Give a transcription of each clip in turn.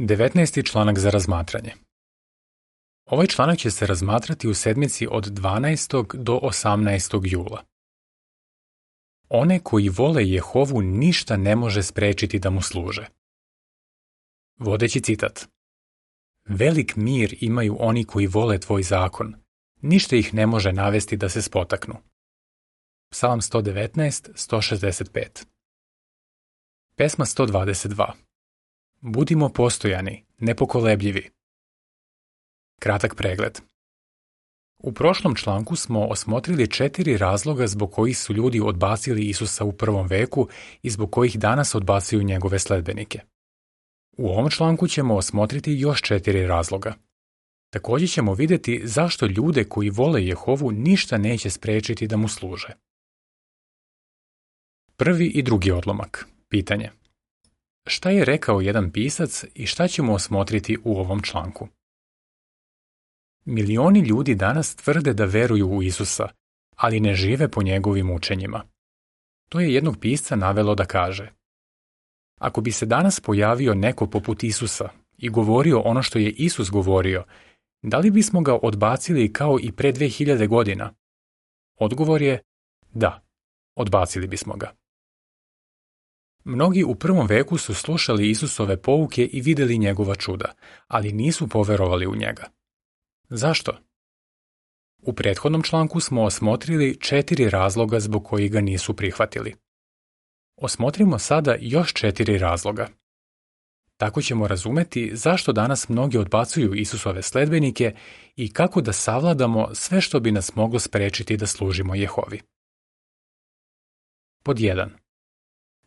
19. članak za razmatranje. Ovaj članak će se razmatrati u sedmici od 12. do 18. jula. One koji vole Jehovu ništa ne može sprečiti da mu služe. Vodeći citat. Velik mir imaju oni koji vole tvoj zakon. Ništa ih ne može navesti da se spotaknu. Psalm 119, 165. Pesma 122. Budimo postojani, nepokolebljivi. Kratak pregled. U prošlom članku smo osmotrili četiri razloga zbog kojih su ljudi odbacili Isusa u prvom veku i zbog kojih danas odbacuju njegove sledbenike. U ovom članku ćemo osmotriti još četiri razloga. Takođe ćemo videti zašto ljude koji vole Jehovu ništa neće sprečiti da mu služe. Prvi i drugi odlomak. Pitanje. Šta je rekao jedan pisac i šta ćemo osmotriti u ovom članku? Milioni ljudi danas tvrde da veruju u Isusa, ali ne žive po njegovim učenjima. To je jednog pisca navelo da kaže Ako bi se danas pojavio neko poput Isusa i govorio ono što je Isus govorio, da li bismo ga odbacili kao i pre 2000 godina? Odgovor je da, odbacili bismo ga. Mnogi u prvom veku su slušali Isusove pouke i videli njegova čuda, ali nisu poverovali u njega. Zašto? U prethodnom članku smo osmotrili četiri razloga zbog kojih ga nisu prihvatili. Osmotrimo sada još četiri razloga. Tako ćemo razumeti zašto danas mnogi odbacuju Isusove sledbenike i kako da savladamo sve što bi nas moglo sprečiti da služimo Jehovi. Pod 1.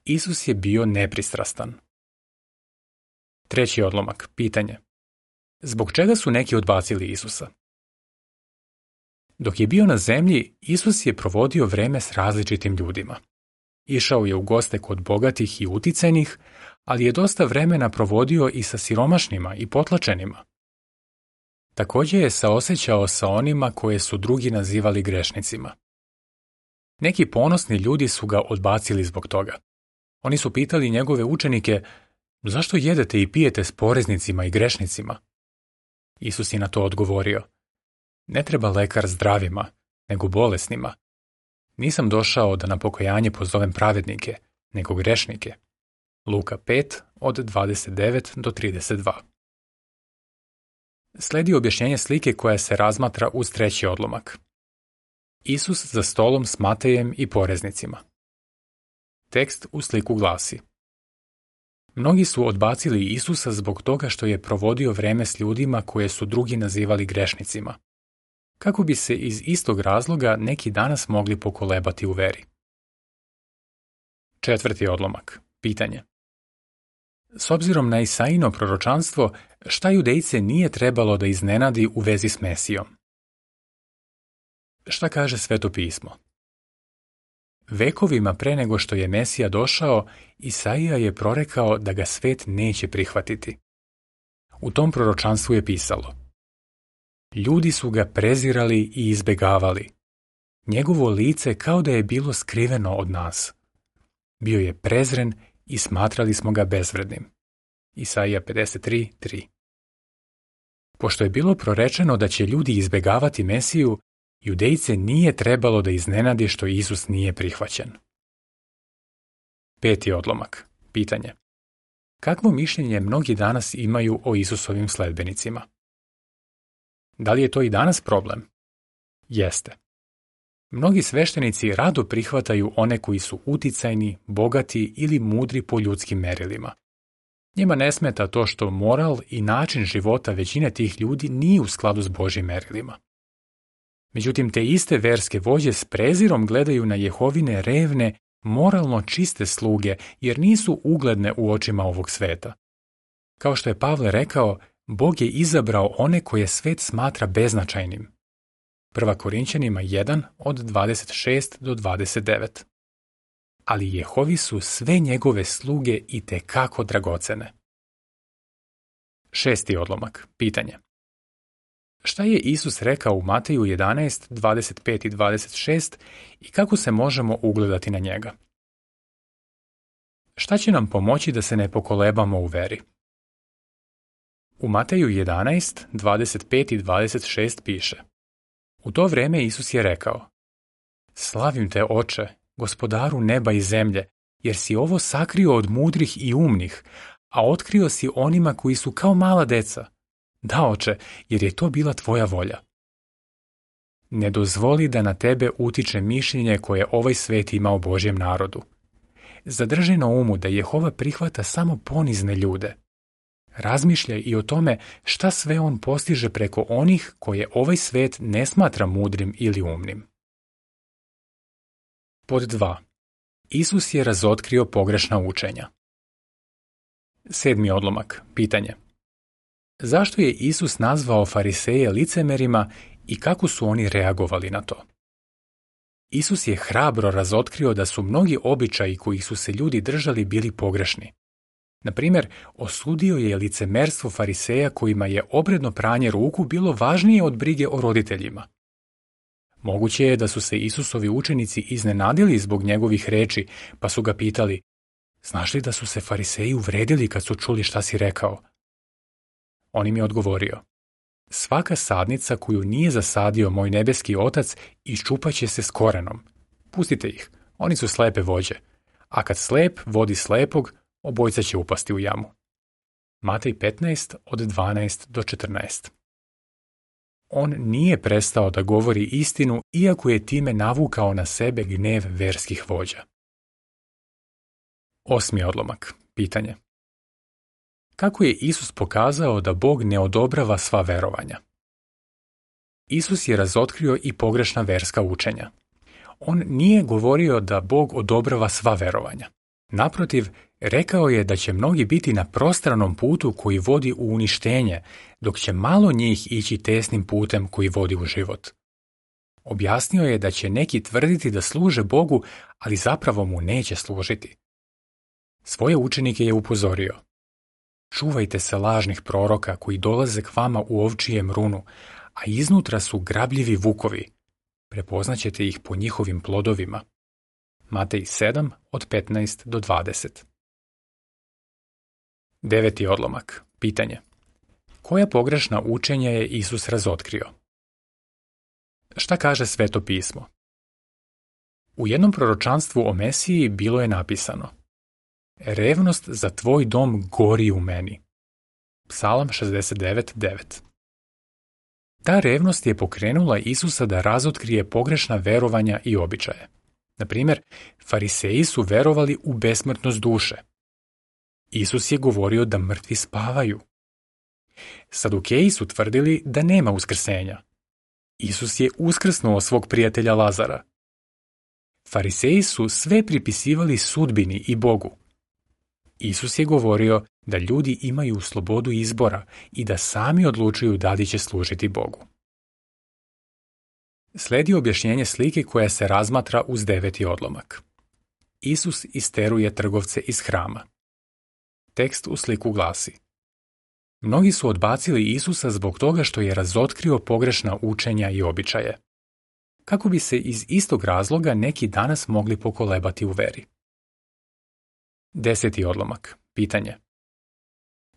Isus je bio nepristrastan. Treći odlomak, pitanje. Zbog čega su neki odbacili Isusa? Dok je bio na zemlji, Isus je provodio vreme s različitim ljudima. Išao je u goste kod bogatih i uticenih, ali je dosta vremena provodio i sa siromašnima i potlačenima. Takođe je saosećao sa onima koje su drugi nazivali grešnicima. Neki ponosni ljudi su ga odbacili zbog toga. Oni su pitali njegove učenike, zašto jedete i pijete s poreznicima i grešnicima? Isus je na to odgovorio, ne treba lekar zdravima, nego bolesnima. Nisam došao da na pokajanje pozovem pravednike, nego grešnike. Luka 5 od 29 do 32. Sledi objašnjenje slike koja se razmatra uz treći odlomak. Isus za stolom s Matejem i poreznicima. Tekst u sliku glasi. Mnogi su odbacili Isusa zbog toga što je provodio vreme s ljudima koje su drugi nazivali grešnicima. Kako bi se iz istog razloga neki danas mogli pokolebati u veri. Četvrti odlomak. Pitanje. S obzirom na Isaino proročanstvo, šta judejce nije trebalo da iznenadi u vezi s Mesijom? Šta kaže Sveto pismo? Vekovima pre nego što je Mesija došao, Isaija je prorekao da ga svet neće prihvatiti. U tom proročanstvu je pisalo Ljudi su ga prezirali i izbegavali. Njegovo lice kao da je bilo skriveno od nas. Bio je prezren i smatrali smo ga bezvrednim. Isaija 53.3 Pošto je bilo prorečeno da će ljudi izbegavati Mesiju, Judejce nije trebalo da iznenadi što Isus nije prihvaćen. Peti odlomak. Pitanje. Kakvo mišljenje mnogi danas imaju o Isusovim sledbenicima? Da li je to i danas problem? Jeste. Mnogi sveštenici rado prihvataju one koji su uticajni, bogati ili mudri po ljudskim merilima. Njima ne smeta to što moral i način života većine tih ljudi nije u skladu s Božim merilima. Međutim, te iste verske vođe s prezirom gledaju na Jehovine revne, moralno čiste sluge, jer nisu ugledne u očima ovog sveta. Kao što je Pavle rekao, Bog je izabrao one koje svet smatra beznačajnim. 1. Korinćanima 1 od 26 do 29. Ali Jehovi su sve njegove sluge i te kako dragocene. Šesti odlomak. Pitanje. Šta je Isus rekao u Mateju 11, 25 i 26 i kako se možemo ugledati na njega? Šta će nam pomoći da se ne pokolebamo u veri? U Mateju 11, 25 i 26 piše U to vreme Isus je rekao Slavim te, oče, gospodaru neba i zemlje, jer si ovo sakrio od mudrih i umnih, a otkrio si onima koji su kao mala deca. Da, oče, jer je to bila tvoja volja. Ne dozvoli da na tebe utiče mišljenje koje ovaj svet ima o Božjem narodu. Zadrži na umu da Jehova prihvata samo ponizne ljude. Razmišljaj i o tome šta sve on postiže preko onih koje ovaj svet ne smatra mudrim ili umnim. Pod 2. Isus je razotkrio pogrešna učenja. Sedmi odlomak. Pitanje zašto je Isus nazvao fariseje licemerima i kako su oni reagovali na to. Isus je hrabro razotkrio da su mnogi običaji koji su se ljudi držali bili pogrešni. Na primjer, osudio je licemerstvo fariseja kojima je obredno pranje ruku bilo važnije od brige o roditeljima. Moguće je da su se Isusovi učenici iznenadili zbog njegovih reči, pa su ga pitali, znaš li da su se fariseji uvredili kad su čuli šta si rekao? On im je odgovorio, Svaka sadnica koju nije zasadio moj nebeski otac iščupaće se s korenom. Pustite ih, oni su slepe vođe. A kad slep vodi slepog, obojca će upasti u jamu. Matej 15 od 12 do 14 On nije prestao da govori istinu, iako je time navukao na sebe gnev verskih vođa. Osmi odlomak. Pitanje kako je Isus pokazao da Bog ne odobrava sva verovanja. Isus je razotkrio i pogrešna verska učenja. On nije govorio da Bog odobrava sva verovanja. Naprotiv, rekao je da će mnogi biti na prostranom putu koji vodi u uništenje, dok će malo njih ići tesnim putem koji vodi u život. Objasnio je da će neki tvrditi da služe Bogu, ali zapravo mu neće služiti. Svoje učenike je upozorio – Čuvajte se lažnih proroka koji dolaze k vama u ovčijem runu, a iznutra su grabljivi vukovi. Prepoznaćete ih po njihovim plodovima. Matej 7 od 15 do 20. Deveti odlomak. Pitanje. Koja pogrešna učenja je Isus razotkrio? Šta kaže Sveto pismo? U jednom proročanstvu o Mesiji bilo je napisano – Revnost za tvoj dom gori u meni. Psalam 69.9 Ta revnost je pokrenula Isusa da razotkrije pogrešna verovanja i običaje. Na primjer, fariseji su verovali u besmrtnost duše. Isus je govorio da mrtvi spavaju. Sadukeji su tvrdili da nema uskrsenja. Isus je uskrsnuo svog prijatelja Lazara. Fariseji su sve pripisivali sudbini i Bogu, Isus je govorio da ljudi imaju slobodu izbora i da sami odlučuju da li će služiti Bogu. Sledi objašnjenje slike koja se razmatra uz deveti odlomak. Isus isteruje trgovce iz hrama. Tekst u sliku glasi Mnogi su odbacili Isusa zbog toga što je razotkrio pogrešna učenja i običaje. Kako bi se iz istog razloga neki danas mogli pokolebati u veri. Deseti odlomak. Pitanje.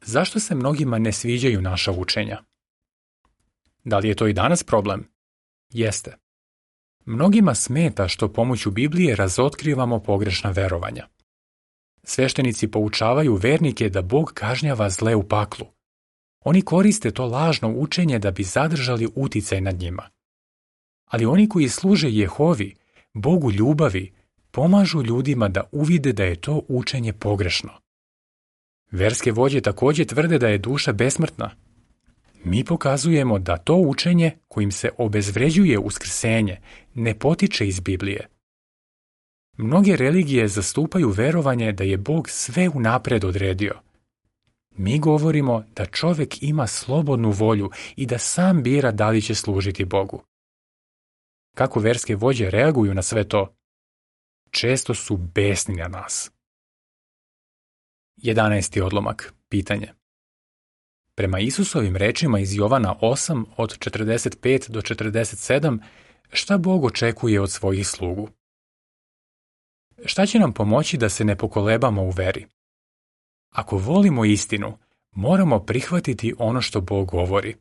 Zašto se mnogima ne sviđaju naša učenja? Da li je to i danas problem? Jeste. Mnogima smeta što pomoću Biblije razotkrivamo pogrešna verovanja. Sveštenici poučavaju vernike da Bog kažnjava zle u paklu. Oni koriste to lažno učenje da bi zadržali uticaj nad njima. Ali oni koji služe Jehovi, Bogu ljubavi, pomažu ljudima da uvide da je to učenje pogrešno. Verske vođe takođe tvrde da je duša besmrtna. Mi pokazujemo da to učenje kojim se obezvređuje uskrsenje ne potiče iz Biblije. Mnoge religije zastupaju verovanje da je Bog sve unapred odredio. Mi govorimo da čovek ima slobodnu volju i da sam bira da li će služiti Bogu. Kako verske vođe reaguju na sve to? često su besni na nas. 11. odlomak. Pitanje. Prema Isusovim rečima iz Jovana 8 od 45 do 47, šta Bog očekuje od svojih slugu? Šta će nam pomoći da se ne pokolebamo u veri? Ako volimo istinu, moramo prihvatiti ono što Bog govori.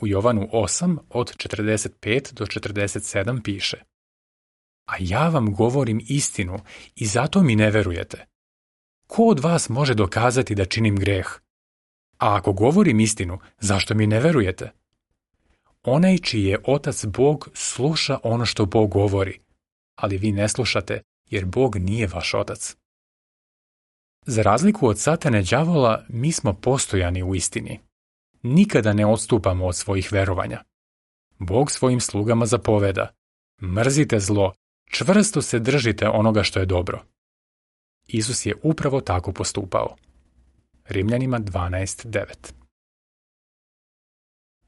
U Jovanu 8 od 45 do 47 piše – A ja vam govorim istinu i zato mi ne verujete. Ko od vas može dokazati da činim greh? A ako govorim istinu, zašto mi ne verujete? Onaj čiji je otac Bog sluša ono što Bog govori, ali vi ne slušate jer Bog nije vaš otac. Za razliku od satane đavola, mi smo postojani u istini. Nikada ne odstupamo od svojih verovanja. Bog svojim slugama zapoveda, mrzite zlo Čvrsto se držite onoga što je dobro. Isus je upravo tako postupao. Rimljanima 12.9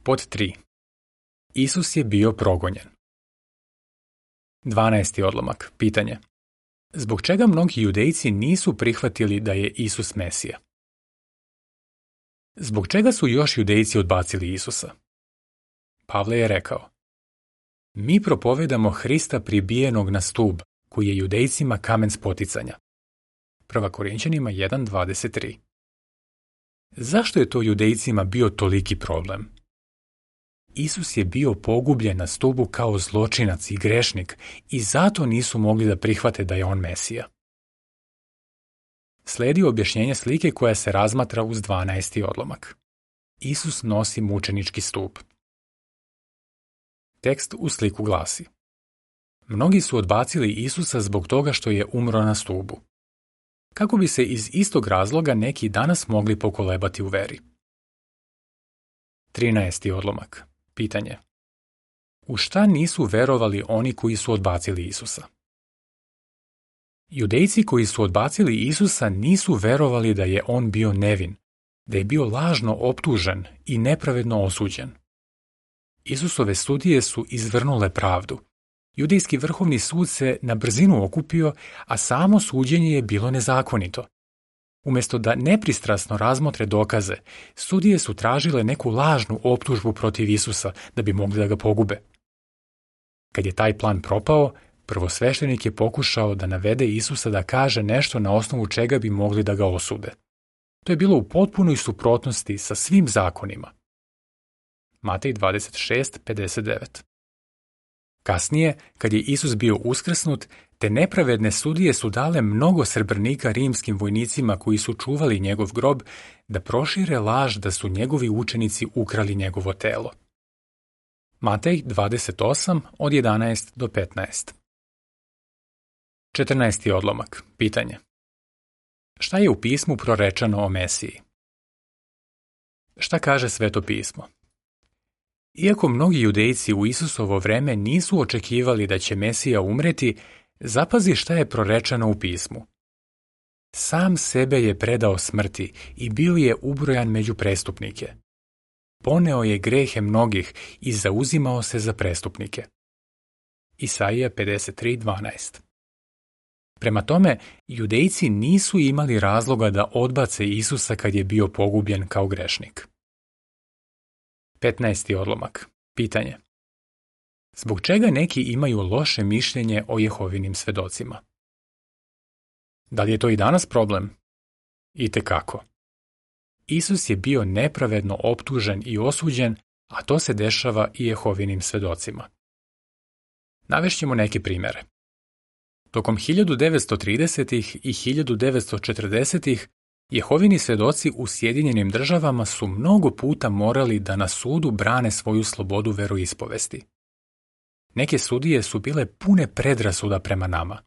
Pod 3. Isus je bio progonjen. 12. odlomak. Pitanje. Zbog čega mnogi judejci nisu prihvatili da je Isus Mesija? Zbog čega su još judejci odbacili Isusa? Pavle je rekao, Mi propovedamo Hrista pribijenog na stub, koji je judejcima kamen spoticanja. Prva Korinćanima 1.23 Zašto je to judejcima bio toliki problem? Isus je bio pogubljen na stubu kao zločinac i grešnik i zato nisu mogli da prihvate da je on Mesija. Sledi objašnjenje slike koja se razmatra uz 12. odlomak. Isus nosi mučenički stup. Tekst u sliku glasi. Mnogi su odbacili Isusa zbog toga što je umro na stubu. Kako bi se iz istog razloga neki danas mogli pokolebati u veri? 13. odlomak. Pitanje. U šta nisu verovali oni koji su odbacili Isusa? Judejci koji su odbacili Isusa nisu verovali da je on bio nevin, da je bio lažno optužen i nepravedno osuđen – Isusove studije su izvrnule pravdu. Judijski vrhovni sud se na brzinu okupio, a samo suđenje je bilo nezakonito. Umesto da nepristrasno razmotre dokaze, sudije su tražile neku lažnu optužbu protiv Isusa da bi mogli da ga pogube. Kad je taj plan propao, prvosveštenik je pokušao da navede Isusa da kaže nešto na osnovu čega bi mogli da ga osude. To je bilo u potpunoj suprotnosti sa svim zakonima, Matej 26:59. Kasnije, kad je Isus bio uskrsnut, te nepravedne sudije su dale mnogo srebrnika rimskim vojnicima koji su čuvali njegov grob da prošire laž da su njegovi učenici ukrali njegovo telo. Matej 28 od 11 do 15. 14. odlomak. Pitanje. Šta je u pismu prorečano o Mesiji? Šta kaže Sveto pismo? Iako mnogi judejci u Isusovo vreme nisu očekivali da će Mesija umreti, zapazi šta je prorečeno u pismu. Sam sebe je predao smrti i bio je ubrojan među prestupnike. Poneo je grehe mnogih i zauzimao se za prestupnike. Isaija 53.12 Prema tome, judejci nisu imali razloga da odbace Isusa kad je bio pogubljen kao grešnik. 15. odlomak. Pitanje. Zbog čega neki imaju loše mišljenje o Jehovinim svedocima? Da li je to i danas problem? I kako. Isus je bio nepravedno optužen i osuđen, a to se dešava i Jehovinim svedocima. Navešćemo neke primere. Tokom 1930. i 1940. Jehovini svedoci u Sjedinjenim državama su mnogo puta morali da na sudu brane svoju slobodu veroispovesti. Neke sudije su bile pune predrasuda prema nama.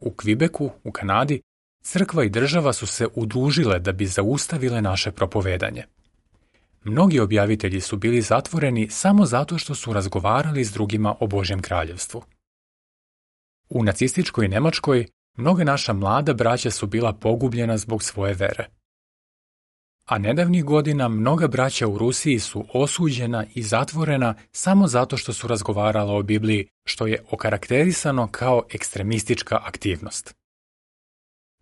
U Kvibeku, u Kanadi, crkva i država su se udružile da bi zaustavile naše propovedanje. Mnogi objavitelji su bili zatvoreni samo zato što su razgovarali s drugima o Božjem kraljevstvu. U nacističkoj Nemačkoj Mnoga naša mlada braća su bila pogubljena zbog svoje vere. A nedavnih godina mnoga braća u Rusiji su osuđena i zatvorena samo zato što su razgovarala o Bibliji, što je okarakterisano kao ekstremistička aktivnost.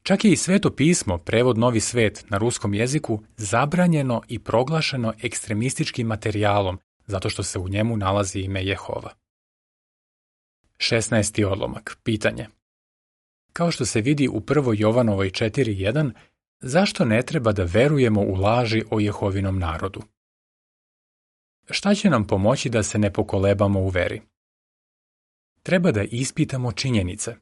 Čak je i sveto pismo, prevod Novi svet na ruskom jeziku, zabranjeno i proglašeno ekstremističkim materijalom, zato što se u njemu nalazi ime Jehova. 16. odlomak. Pitanje. Kao što se vidi u 1. Jovanovoj 4.1, zašto ne treba da verujemo u laži o Jehovinom narodu? Šta će nam pomoći da se ne pokolebamo u veri? Treba da ispitamo činjenice.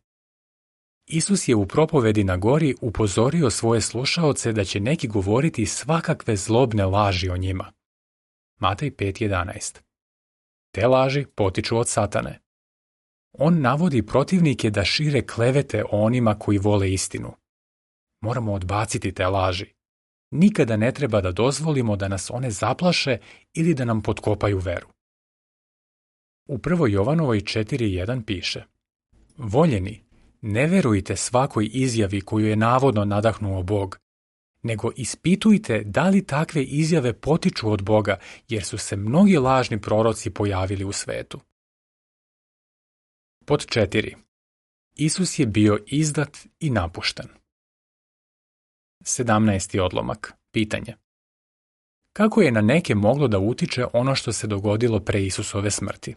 Isus je u propovedi na gori upozorio svoje slušaoce da će neki govoriti svakakve zlobne laži o njima. Matej 5.11 Te laži potiču od satane. On navodi protivnike da šire klevete o onima koji vole istinu. Moramo odbaciti te laži. Nikada ne treba da dozvolimo da nas one zaplaše ili da nam potkopaju veru. U 1. Jovanovoj 4.1 piše Voljeni, ne verujte svakoj izjavi koju je navodno nadahnuo Bog, nego ispitujte da li takve izjave potiču od Boga, jer su se mnogi lažni proroci pojavili u svetu. Pod 4. Isus je bio izdat i napušten. 17. odlomak. Pitanje. Kako je na neke moglo da utiče ono što se dogodilo pre Isusove smrti?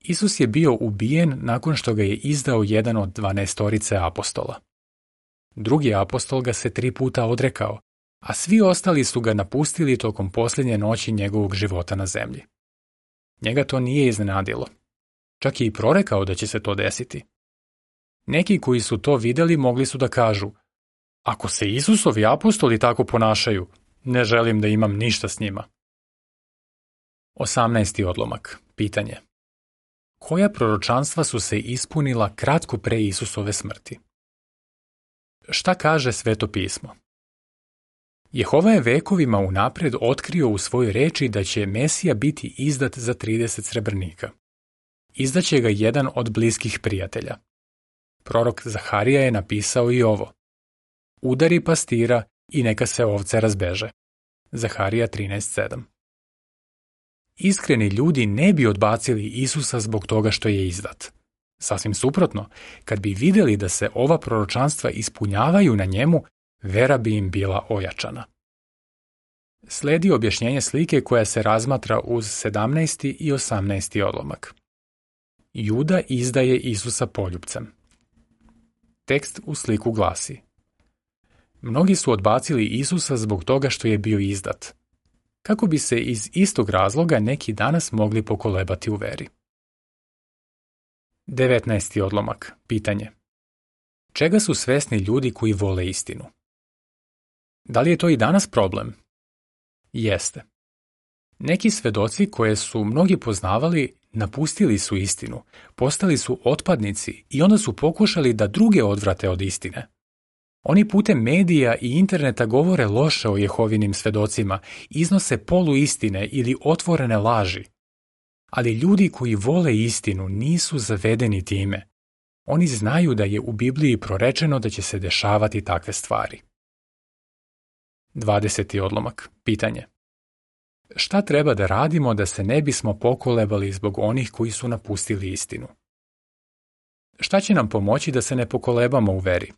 Isus je bio ubijen nakon što ga je izdao jedan od dvanaestorice apostola. Drugi apostol ga se tri puta odrekao, a svi ostali su ga napustili tokom posljednje noći njegovog života na zemlji. Njega to nije iznenadilo, Čak je i prorekao da će se to desiti. Neki koji su to videli mogli su da kažu Ako se Isusovi apostoli tako ponašaju, ne želim da imam ništa s njima. 18. odlomak. Pitanje. Koja proročanstva su se ispunila kratko pre Isusove smrti? Šta kaže Sveto pismo? Jehova je vekovima unapred otkrio u svojoj reči da će Mesija biti izdat za 30 srebrnika. Izdaće ga jedan od bliskih prijatelja. Prorok Zaharija je napisao i ovo. Udari pastira i neka se ovce razbeže. Zaharija 13.7 Iskreni ljudi ne bi odbacili Isusa zbog toga što je izdat. Sasvim suprotno, kad bi videli da se ova proročanstva ispunjavaju na njemu, vera bi im bila ojačana. Sledi objašnjenje slike koja se razmatra uz 17. i 18. odlomak. Juda izdaje Isusa poljupcem. Tekst u sliku glasi. Mnogi su odbacili Isusa zbog toga što je bio izdat. Kako bi se iz istog razloga neki danas mogli pokolebati u veri. 19. odlomak. Pitanje. Čega su svesni ljudi koji vole istinu? Da li je to i danas problem? Jeste. Neki svedoci koje su mnogi poznavali Napustili su istinu, postali su otpadnici i onda su pokušali da druge odvrate od istine. Oni putem medija i interneta govore loše o Jehovinim svedocima, iznose poluistine ili otvorene laži. Ali ljudi koji vole istinu nisu zavedeni time. Oni znaju da je u Bibliji prorečeno da će se dešavati takve stvari. 20. odlomak. Pitanje. Šta treba da radimo da se ne bismo pokolebali zbog onih koji su napustili istinu? Šta će nam pomoći da se ne pokolebamo u veri?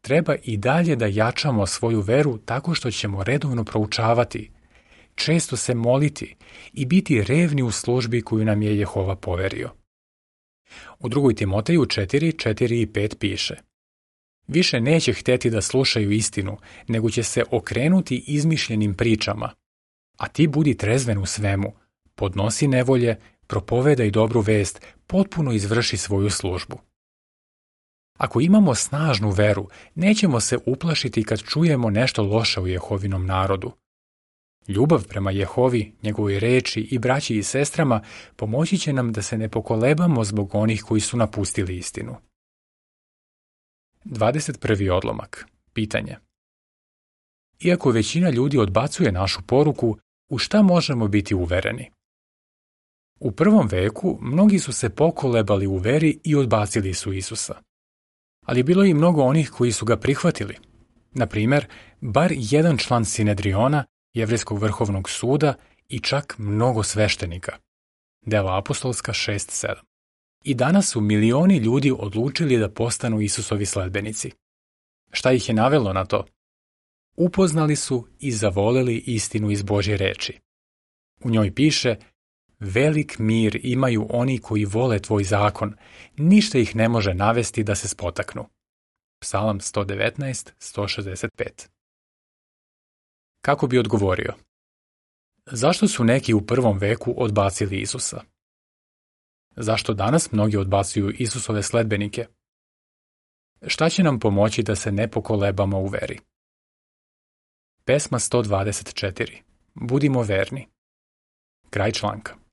Treba i dalje da jačamo svoju veru tako što ćemo redovno proučavati, često se moliti i biti revni u službi koju nam je Jehova poverio. U 2. Timoteju 4, 4 i 5 piše Više neće hteti da slušaju istinu, nego će se okrenuti izmišljenim pričama – A ti budi trezven u svemu, podnosi nevolje, propovedaj dobru vest, potpuno izvrši svoju službu. Ako imamo snažnu veru, nećemo se uplašiti kad čujemo nešto loše u Jehovinom narodu. Ljubav prema Jehovi, njegovoj reči i braći i sestrama pomoći će nam da se ne pokolebamo zbog onih koji su napustili istinu. 21. odlomak. Pitanje. Iako većina ljudi odbacuje našu poruku, U šta možemo biti uvereni? U prvom veku mnogi su se pokolebali u veri i odbacili su Isusa. Ali bilo je i mnogo onih koji su ga prihvatili. Na primer, bar jedan član Sinedriona, Jevreskog vrhovnog suda i čak mnogo sveštenika. Dela apostolska 6.7. I danas su milioni ljudi odlučili da postanu Isusovi sledbenici. Šta ih je navelo na to? upoznali su i zavoleli istinu iz Božje reči. U njoj piše, velik mir imaju oni koji vole tvoj zakon, ništa ih ne može navesti da se spotaknu. Psalm 119, 165 Kako bi odgovorio? Zašto su neki u prvom veku odbacili Isusa? Zašto danas mnogi odbacuju Isusove sledbenike? Šta će nam pomoći da se ne pokolebamo u veri? Pesma 124. Budimo verni. Kraj članka.